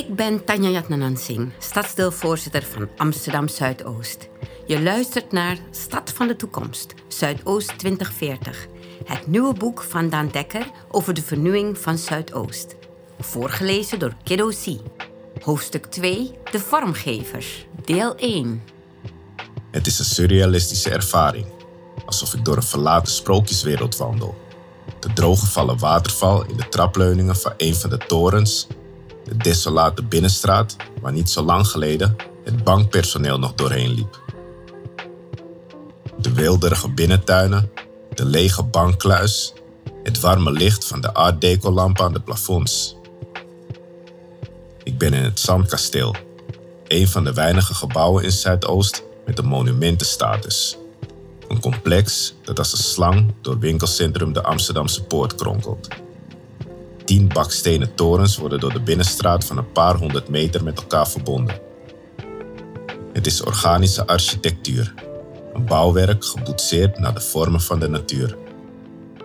Ik ben Tanja Jatnanansing, stadsdeelvoorzitter van Amsterdam Zuidoost. Je luistert naar Stad van de Toekomst, Zuidoost 2040. Het nieuwe boek van Daan Dekker over de vernieuwing van Zuidoost. Voorgelezen door Kiddo C. Hoofdstuk 2, De Vormgevers, deel 1. Het is een surrealistische ervaring, alsof ik door een verlaten sprookjeswereld wandel. De drooggevallen waterval in de trapleuningen van een van de torens de desolate binnenstraat waar niet zo lang geleden het bankpersoneel nog doorheen liep. De weelderige binnentuinen, de lege bankkluis, het warme licht van de art deco lampen aan de plafonds. Ik ben in het Zandkasteel, een van de weinige gebouwen in Zuidoost met een monumentenstatus. Een complex dat als een slang door winkelcentrum de Amsterdamse Poort kronkelt. Tien bakstenen torens worden door de binnenstraat van een paar honderd meter met elkaar verbonden. Het is organische architectuur, een bouwwerk geboetseerd naar de vormen van de natuur.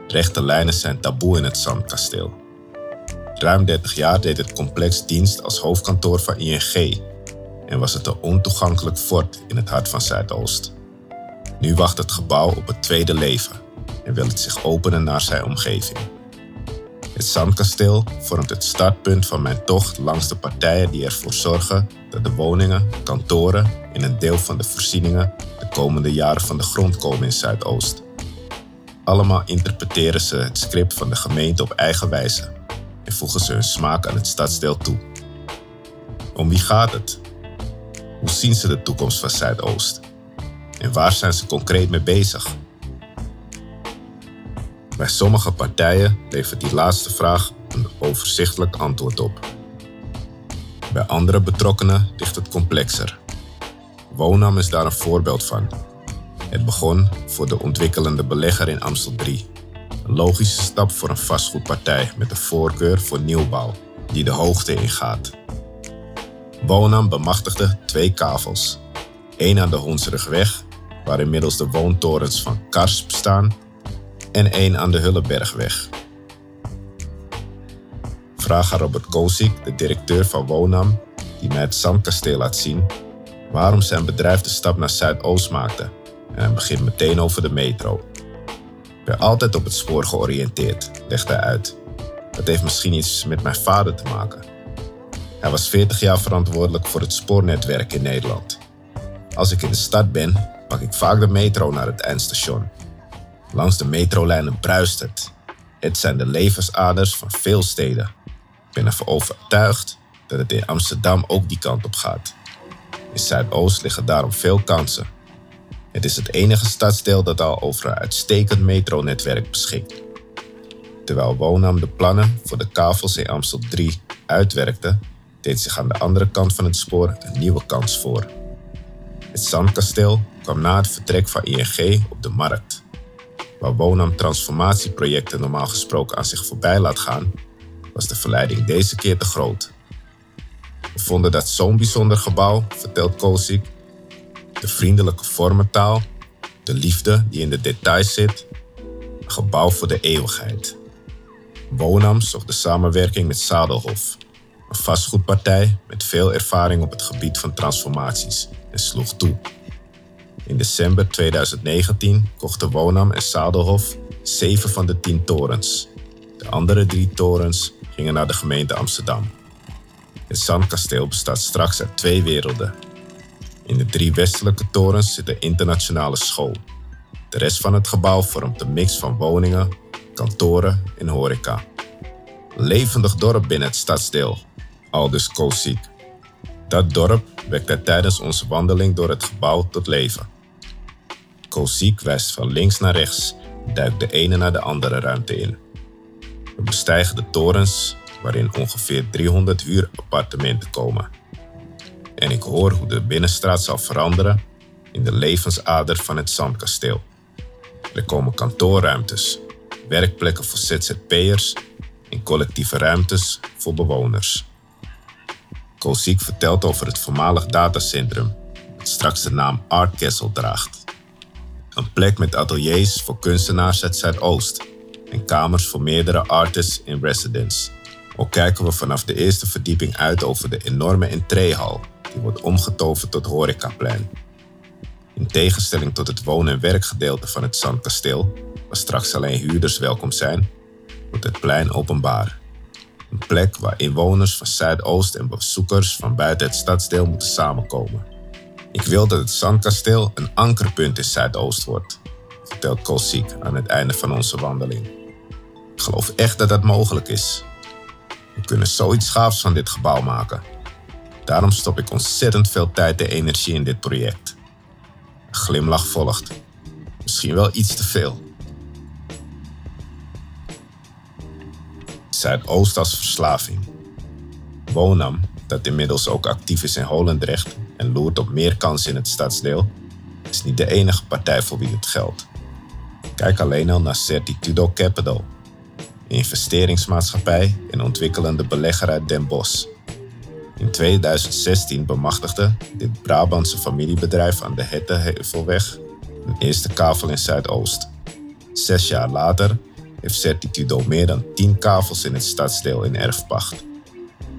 Rechte lijnen zijn taboe in het Zandkasteel. Ruim 30 jaar deed het complex dienst als hoofdkantoor van ING en was het een ontoegankelijk fort in het hart van Zuidoost. Nu wacht het gebouw op het tweede leven en wil het zich openen naar zijn omgeving. Het Zandkasteel vormt het startpunt van mijn tocht langs de partijen die ervoor zorgen dat de woningen, kantoren en een deel van de voorzieningen de komende jaren van de grond komen in Zuidoost. Allemaal interpreteren ze het script van de gemeente op eigen wijze en voegen ze hun smaak aan het stadsdeel toe. Om wie gaat het? Hoe zien ze de toekomst van Zuidoost? En waar zijn ze concreet mee bezig? Bij sommige partijen levert die laatste vraag een overzichtelijk antwoord op. Bij andere betrokkenen ligt het complexer. Wonam is daar een voorbeeld van. Het begon voor de ontwikkelende belegger in Amstel 3. Een logische stap voor een vastgoedpartij met een voorkeur voor nieuwbouw, die de hoogte ingaat. Wonam bemachtigde twee kavels. één aan de Honsrugweg, waar inmiddels de woontorens van Karsp staan, en één aan de Hullebergweg. Vraag aan Robert Kozik, de directeur van Wonam, die mij het Zandkasteel laat zien, waarom zijn bedrijf de stap naar Zuidoost maakte. En hij begint meteen over de metro. Ik ben altijd op het spoor georiënteerd, legt hij uit. Dat heeft misschien iets met mijn vader te maken. Hij was 40 jaar verantwoordelijk voor het spoornetwerk in Nederland. Als ik in de stad ben, pak ik vaak de metro naar het eindstation. Langs de metrolijnen bruist het. Het zijn de levensaders van veel steden. Ik ben ervan overtuigd dat het in Amsterdam ook die kant op gaat. In Zuidoost liggen daarom veel kansen. Het is het enige stadsdeel dat al over een uitstekend metronetwerk beschikt. Terwijl Wonam de plannen voor de kavels in Amstel 3 uitwerkte, deed zich aan de andere kant van het spoor een nieuwe kans voor. Het Zandkasteel kwam na het vertrek van ING op de markt. Waar Wonam transformatieprojecten normaal gesproken aan zich voorbij laat gaan, was de verleiding deze keer te groot. We vonden dat zo'n bijzonder gebouw, vertelt Kozik, de vriendelijke vormentaal, de liefde die in de details zit, een gebouw voor de eeuwigheid. Wonam zocht de samenwerking met Zadelhof, een vastgoedpartij met veel ervaring op het gebied van transformaties, en sloeg toe. In december 2019 kochten Wonam en Zadelhof zeven van de tien torens. De andere drie torens gingen naar de gemeente Amsterdam. Het Zandkasteel bestaat straks uit twee werelden. In de drie westelijke torens zit de internationale school. De rest van het gebouw vormt een mix van woningen, kantoren en horeca. Levendig dorp binnen het stadsdeel, aldus Koziek. Dat dorp wekt hij tijdens onze wandeling door het gebouw tot leven. Koziek wijst van links naar rechts, duikt de ene naar de andere ruimte in. We bestijgen de torens waarin ongeveer 300 huurappartementen komen. En ik hoor hoe de binnenstraat zal veranderen in de levensader van het Zandkasteel. Er komen kantoorruimtes, werkplekken voor ZZP'ers en collectieve ruimtes voor bewoners. Koziek vertelt over het voormalig datacentrum, dat straks de naam Art Castle draagt. Een plek met ateliers voor kunstenaars uit Zuidoost en kamers voor meerdere artists in residence. Ook kijken we vanaf de eerste verdieping uit over de enorme entreehal, die wordt omgetoverd tot horecaplein. In tegenstelling tot het woon- en werkgedeelte van het Zandkasteel, waar straks alleen huurders welkom zijn, wordt het plein openbaar. Een plek waar inwoners van Zuidoost en bezoekers van buiten het stadsdeel moeten samenkomen. Ik wil dat het Zandkasteel een ankerpunt in Zuidoost wordt, vertelt Kolsiek aan het einde van onze wandeling. Ik geloof echt dat dat mogelijk is. We kunnen zoiets gaafs van dit gebouw maken. Daarom stop ik ontzettend veel tijd en energie in dit project. Een glimlach volgt. Misschien wel iets te veel. Zuidoost als verslaving. Wonam, dat inmiddels ook actief is in Holendrecht en loert op meer kansen in het stadsdeel, is niet de enige partij voor wie het geldt. Kijk alleen al naar Certitudo Capital, een investeringsmaatschappij en ontwikkelende belegger uit Den Bosch. In 2016 bemachtigde dit Brabantse familiebedrijf aan de Hetteheuvelweg een eerste kavel in Zuidoost. Zes jaar later heeft Certitudo meer dan 10 kavels in het stadsdeel in erfpacht.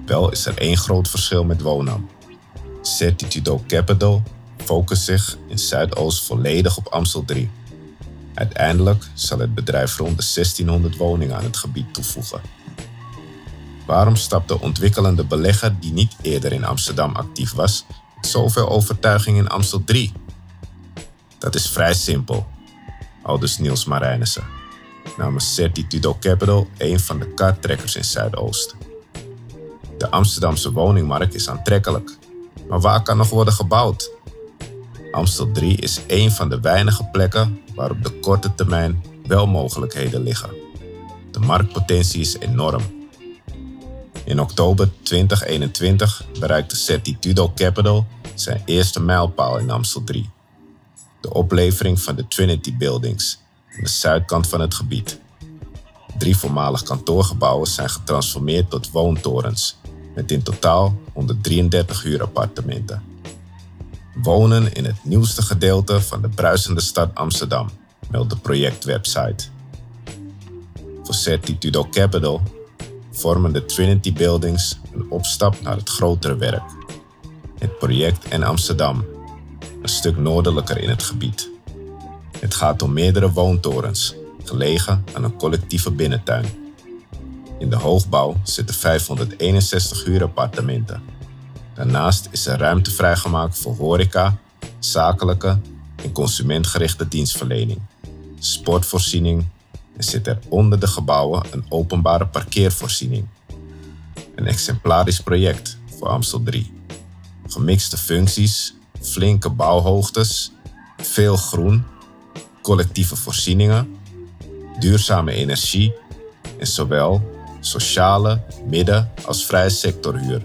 Wel is er één groot verschil met Wonam. Certitudo Capital focust zich in Zuidoost volledig op Amstel 3. Uiteindelijk zal het bedrijf rond de 1600 woningen aan het gebied toevoegen. Waarom stapt de ontwikkelende belegger die niet eerder in Amsterdam actief was, met zoveel overtuiging in Amstel 3? Dat is vrij simpel, aldus Niels Marijnissen, namens Certitudo Capital een van de karttrekkers in Zuidoost. De Amsterdamse woningmarkt is aantrekkelijk, maar waar kan nog worden gebouwd? Amstel 3 is een van de weinige plekken waar op de korte termijn wel mogelijkheden liggen. De marktpotentie is enorm. In oktober 2021 bereikte Certitudo Capital zijn eerste mijlpaal in Amstel 3. De oplevering van de Trinity Buildings aan de zuidkant van het gebied. Drie voormalig kantoorgebouwen zijn getransformeerd tot woontorens met in totaal 133 huurappartementen. Wonen in het nieuwste gedeelte van de bruisende stad Amsterdam, meldt de projectwebsite. Voor Certitudo Capital vormen de Trinity Buildings een opstap naar het grotere werk. Het project en Amsterdam, een stuk noordelijker in het gebied. Het gaat om meerdere woontorens, gelegen aan een collectieve binnentuin. In de hoogbouw zitten 561 huurappartementen. Daarnaast is er ruimte vrijgemaakt voor horeca, zakelijke en consumentgerichte dienstverlening, sportvoorziening en zit er onder de gebouwen een openbare parkeervoorziening. Een exemplarisch project voor Amstel 3. Gemixte functies, flinke bouwhoogtes, veel groen, collectieve voorzieningen, duurzame energie en zowel sociale, midden- als vrije sectorhuur.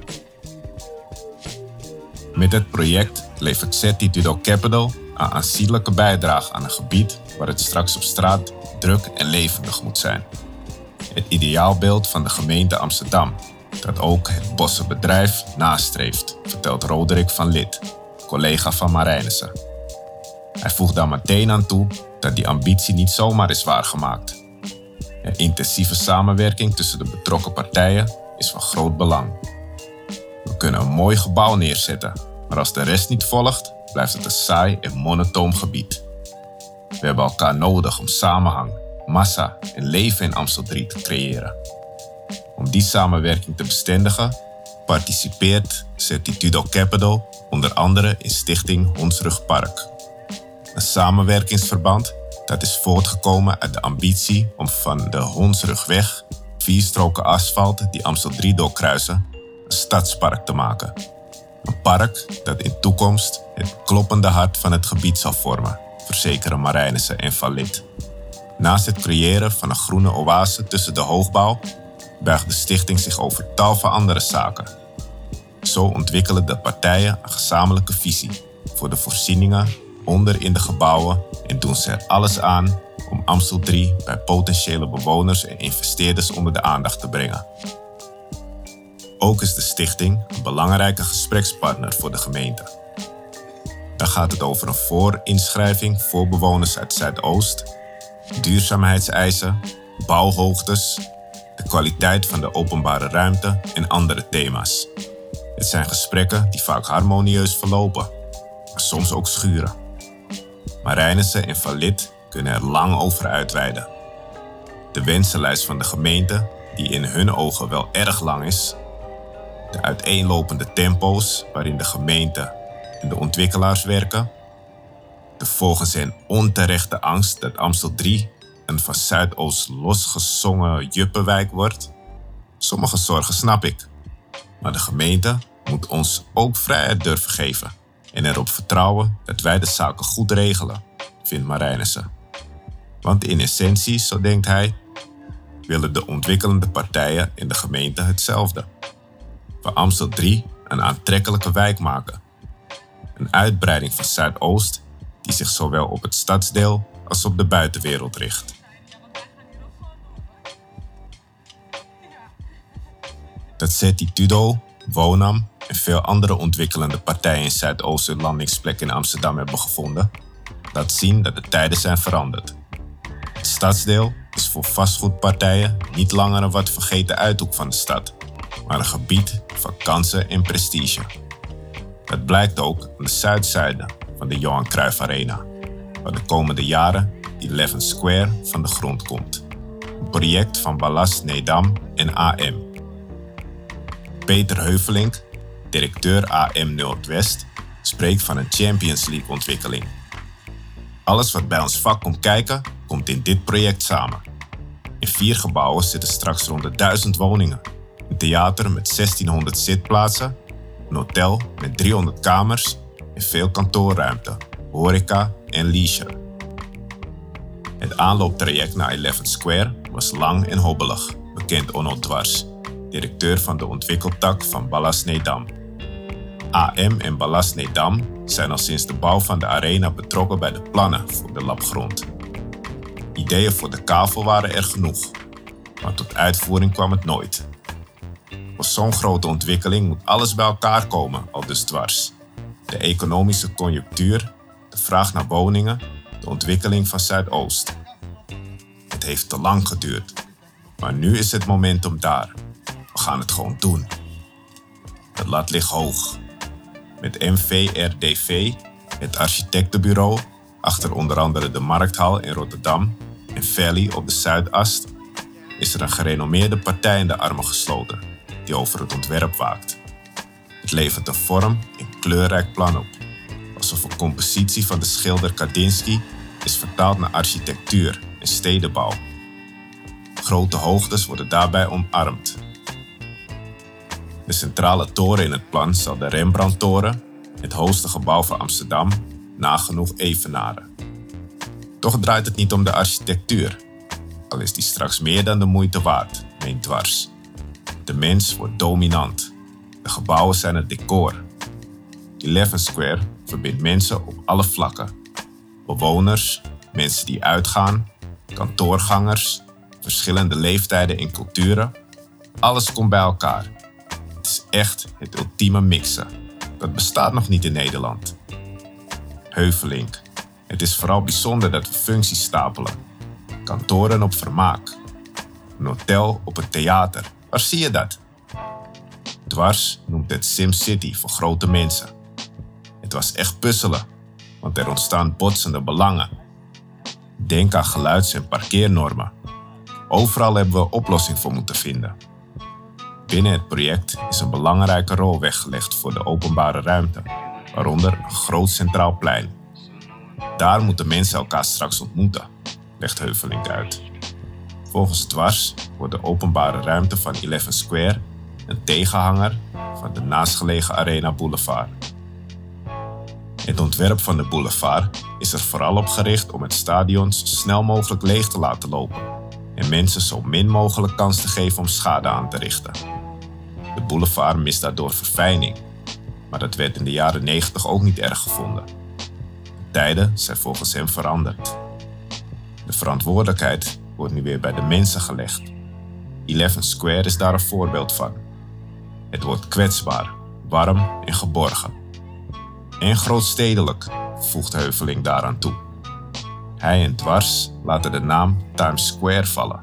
Met het project levert Certitudo Capital een aanzienlijke bijdrage aan een gebied waar het straks op straat druk en levendig moet zijn. Het ideaalbeeld van de gemeente Amsterdam, dat ook het Bosse bedrijf nastreeft, vertelt Roderick van Lid, collega van Marijnissen. Hij voegt daar meteen aan toe dat die ambitie niet zomaar is waargemaakt. Een intensieve samenwerking tussen de betrokken partijen is van groot belang. We kunnen een mooi gebouw neerzetten, maar als de rest niet volgt, blijft het een saai en monotoom gebied. We hebben elkaar nodig om samenhang, massa en leven in Amstel 3 te creëren. Om die samenwerking te bestendigen, participeert Certitudo Capital onder andere in Stichting Hondsrug Park. Een samenwerkingsverband dat is voortgekomen uit de ambitie om van de Hondsrugweg, vier stroken asfalt die Amstel 3 doorkruisen, een stadspark te maken. Een park dat in toekomst het kloppende hart van het gebied zal vormen, verzekeren Marijnissen en Vallit. Naast het creëren van een groene oase tussen de hoogbouw, buigt de stichting zich over tal van andere zaken. Zo ontwikkelen de partijen een gezamenlijke visie voor de voorzieningen onder in de gebouwen en doen ze er alles aan om Amstel 3 bij potentiële bewoners en investeerders onder de aandacht te brengen. Ook is de stichting een belangrijke gesprekspartner voor de gemeente. Dan gaat het over een voorinschrijving voor bewoners uit Zuidoost, duurzaamheidseisen, bouwhoogtes, de kwaliteit van de openbare ruimte en andere thema's. Het zijn gesprekken die vaak harmonieus verlopen, maar soms ook schuren. Marijnissen en Valid kunnen er lang over uitweiden. De wensenlijst van de gemeente, die in hun ogen wel erg lang is, de uiteenlopende tempo's waarin de gemeente en de ontwikkelaars werken, de volgens hen onterechte angst dat Amstel 3 een van Zuidoost losgezongen juppenwijk wordt. Sommige zorgen snap ik, maar de gemeente moet ons ook vrijheid durven geven en erop vertrouwen dat wij de zaken goed regelen, vindt Marijnissen. Want in essentie, zo denkt hij, willen de ontwikkelende partijen in de gemeente hetzelfde. We Amstel 3 een aantrekkelijke wijk maken. Een uitbreiding van Zuidoost die zich zowel op het stadsdeel als op de buitenwereld richt. Dat Tudo, Wonam en veel andere ontwikkelende partijen in Zuidoost een landingsplek in Amsterdam hebben gevonden, laat zien dat de tijden zijn veranderd. Het stadsdeel is voor vastgoedpartijen niet langer een wat vergeten uithoek van de stad, maar een gebied van kansen en prestige. Dat blijkt ook aan de zuidzijde van de Johan Cruijff Arena, waar de komende jaren 11 Square van de grond komt. Een project van Ballast Nedam en AM. Peter Heuvelink, directeur AM Noordwest, spreekt van een Champions League ontwikkeling. Alles wat bij ons vak komt kijken, komt in dit project samen. In vier gebouwen zitten straks rond de 1000 woningen. Een theater met 1600 zitplaatsen, een hotel met 300 kamers en veel kantoorruimte, horeca en leisure. Het aanlooptraject naar 11 Square was lang en hobbelig, bekend Onno Dwars, directeur van de ontwikkeltak van Ballas Nedam. AM en Ballas Nedam zijn al sinds de bouw van de arena betrokken bij de plannen voor de labgrond. Ideeën voor de kavel waren er genoeg, maar tot uitvoering kwam het nooit. Voor zo'n grote ontwikkeling moet alles bij elkaar komen, al dus dwars. De economische conjunctuur, de vraag naar woningen, de ontwikkeling van Zuidoost. Het heeft te lang geduurd, maar nu is het momentum daar. We gaan het gewoon doen. Het lat ligt hoog. Met MVRDV, het architectenbureau, achter onder andere de Markthal in Rotterdam en Valley op de Zuidast, is er een gerenommeerde partij in de armen gesloten die over het ontwerp waakt. Het levert een vorm en kleurrijk plan op, alsof een compositie van de schilder Kandinsky is vertaald naar architectuur en stedenbouw. Grote hoogtes worden daarbij omarmd. De centrale toren in het plan zal de Rembrandttoren, het hoogste gebouw van Amsterdam, nagenoeg evenaren. Toch draait het niet om de architectuur, al is die straks meer dan de moeite waard, meent Dwars. De mens wordt dominant. De gebouwen zijn het decor. 11 Square verbindt mensen op alle vlakken. Bewoners, mensen die uitgaan, kantoorgangers, verschillende leeftijden en culturen. Alles komt bij elkaar. Echt het ultieme mixen. Dat bestaat nog niet in Nederland. Heuvelink. Het is vooral bijzonder dat we functies stapelen. Kantoren op vermaak. Een hotel op een theater. Waar zie je dat? Dwars noemt het SimCity voor grote mensen. Het was echt puzzelen, want er ontstaan botsende belangen. Denk aan geluids- en parkeernormen. Overal hebben we oplossing voor moeten vinden. Binnen het project is een belangrijke rol weggelegd voor de openbare ruimte, waaronder een groot centraal plein. Daar moeten mensen elkaar straks ontmoeten, legt Heuvelink uit. Volgens Dwars wordt de openbare ruimte van 11 Square een tegenhanger van de naastgelegen Arena Boulevard. Het ontwerp van de boulevard is er vooral op gericht om het stadion zo snel mogelijk leeg te laten lopen en mensen zo min mogelijk kans te geven om schade aan te richten. De boulevard mist daardoor verfijning, maar dat werd in de jaren 90 ook niet erg gevonden. De tijden zijn volgens hem veranderd. De verantwoordelijkheid wordt nu weer bij de mensen gelegd. 11 Square is daar een voorbeeld van. Het wordt kwetsbaar, warm en geborgen. En grootstedelijk, voegt Heuveling daaraan toe. Hij en Dwars laten de naam Times Square vallen.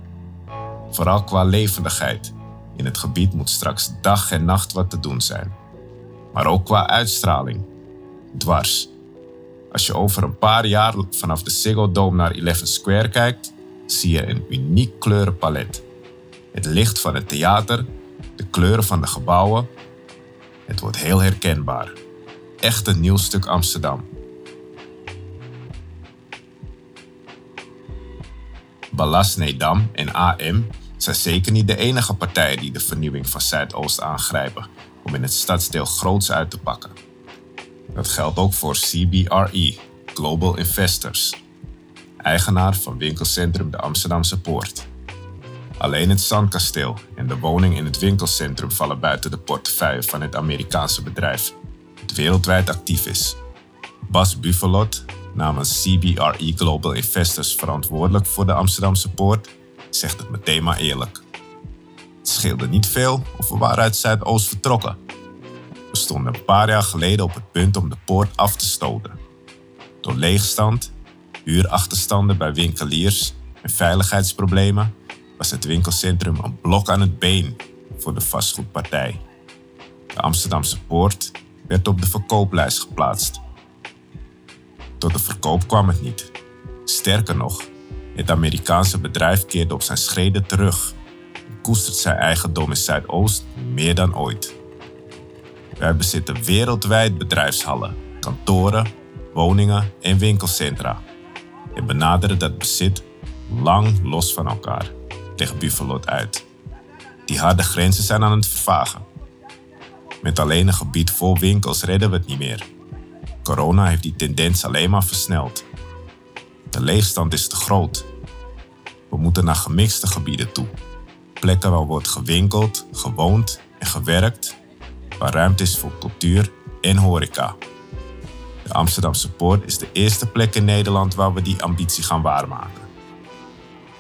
Vooral qua levendigheid. In het gebied moet straks dag en nacht wat te doen zijn. Maar ook qua uitstraling. Dwars. Als je over een paar jaar vanaf de Ziggo Dome naar Eleven Square kijkt, zie je een uniek kleurenpalet. Het licht van het theater, de kleuren van de gebouwen. Het wordt heel herkenbaar. Echt een nieuw stuk Amsterdam. Ballas Nedam en AM zijn zeker niet de enige partijen die de vernieuwing van Zuidoost aangrijpen om in het stadsdeel groots uit te pakken. Dat geldt ook voor CBRE, Global Investors, eigenaar van winkelcentrum de Amsterdamse Poort. Alleen het Zandkasteel en de woning in het winkelcentrum vallen buiten de portefeuille van het Amerikaanse bedrijf, dat wereldwijd actief is. Bas Buffalot, namens CBRE Global Investors verantwoordelijk voor de Amsterdamse Poort, zegt het meteen maar eerlijk. Het scheelde niet veel of we waren uit Zuidoost vertrokken. We stonden een paar jaar geleden op het punt om de poort af te stoten. Door leegstand, huurachterstanden bij winkeliers en veiligheidsproblemen was het winkelcentrum een blok aan het been voor de vastgoedpartij. De Amsterdamse poort werd op de verkooplijst geplaatst. Tot de verkoop kwam het niet. Sterker nog, het Amerikaanse bedrijf keerde op zijn schreden terug en koestert zijn eigendom in Zuidoost meer dan ooit. Wij bezitten wereldwijd bedrijfshallen, kantoren, woningen en winkelcentra en benaderen dat bezit lang los van elkaar, tegen Buffalo uit. Die harde grenzen zijn aan het vervagen. Met alleen een gebied vol winkels redden we het niet meer. Corona heeft die tendens alleen maar versneld. De leegstand is te groot. We moeten naar gemixte gebieden toe. Plekken waar wordt gewinkeld, gewoond en gewerkt, waar ruimte is voor cultuur en horeca. De Amsterdamse Poort is de eerste plek in Nederland waar we die ambitie gaan waarmaken.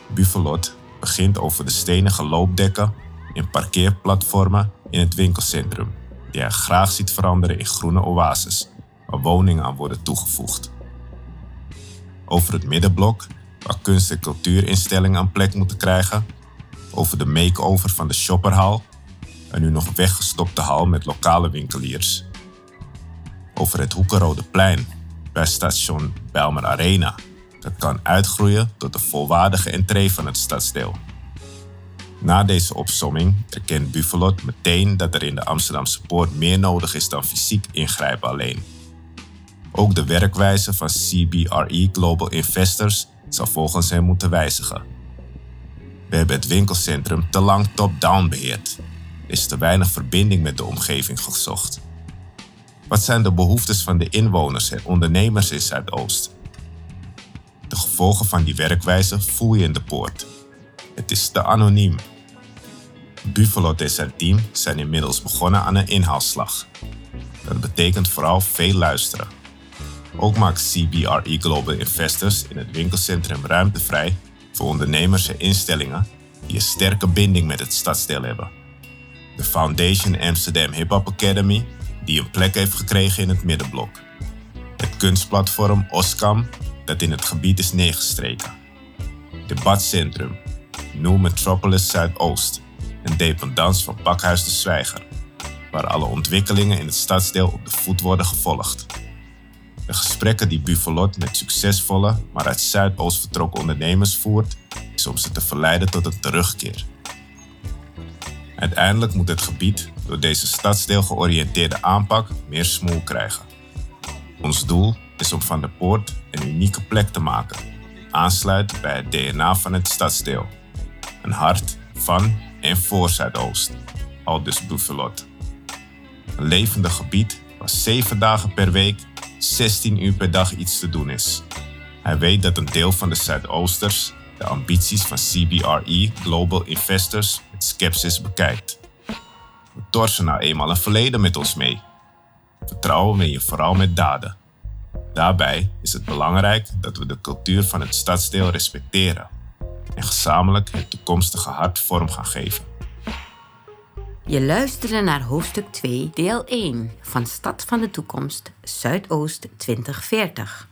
Buffalot begint over de stenige loopdekken en parkeerplatformen in het winkelcentrum, die hij graag ziet veranderen in groene oases, waar woningen aan worden toegevoegd. Over het middenblok, waar kunst- en cultuurinstellingen een plek moeten krijgen. Over de make-over van de shopperhal, een nu nog weggestopte hal met lokale winkeliers over het Hoekenrode plein bij station Belmer Arena. Dat kan uitgroeien tot de volwaardige entree van het stadsdeel. Na deze opsomming erkent Buffalot meteen dat er in de Amsterdamse poort meer nodig is dan fysiek ingrijpen alleen. Ook de werkwijze van CBRE Global Investors zal volgens hem moeten wijzigen. We hebben het winkelcentrum te lang top-down beheerd. Er is te weinig verbinding met de omgeving gezocht. Wat zijn de behoeftes van de inwoners en ondernemers in Zuidoost? De gevolgen van die werkwijze voel je in de poort. Het is te anoniem. Buffalo en zijn team zijn inmiddels begonnen aan een inhaalslag. Dat betekent vooral veel luisteren. Ook maakt CBRE Global Investors in het winkelcentrum ruimte vrij voor ondernemers en instellingen die een sterke binding met het stadsdeel hebben. De Foundation Amsterdam Hip Hop Academy die een plek heeft gekregen in het middenblok. Het kunstplatform Oscam, dat in het gebied is neergestreken. Debatcentrum, New Metropolis Zuidoost, een dependance van Pakhuis de Zwijger, waar alle ontwikkelingen in het stadsdeel op de voet worden gevolgd. De gesprekken die Buffalot met succesvolle, maar uit Zuidoost vertrokken ondernemers voert, is om ze te verleiden tot een terugkeer. Uiteindelijk moet het gebied door deze stadsdeel georiënteerde aanpak meer smoel krijgen. Ons doel is om van de poort een unieke plek te maken, aansluit bij het DNA van het stadsdeel. Een hart van en voor Zuidoost, aldus Buffalot. Een levendig gebied waar zeven dagen per week, 16 uur per dag iets te doen is. Hij weet dat een deel van de Zuidoosters de ambities van CBRE Global Investors met sceptisch bekijkt. We torsen nou eenmaal een verleden met ons mee. Vertrouwen we je vooral met daden. Daarbij is het belangrijk dat we de cultuur van het stadsdeel respecteren en gezamenlijk het toekomstige hart vorm gaan geven. Je luisterde naar hoofdstuk 2, deel 1 van Stad van de Toekomst, Zuidoost 2040.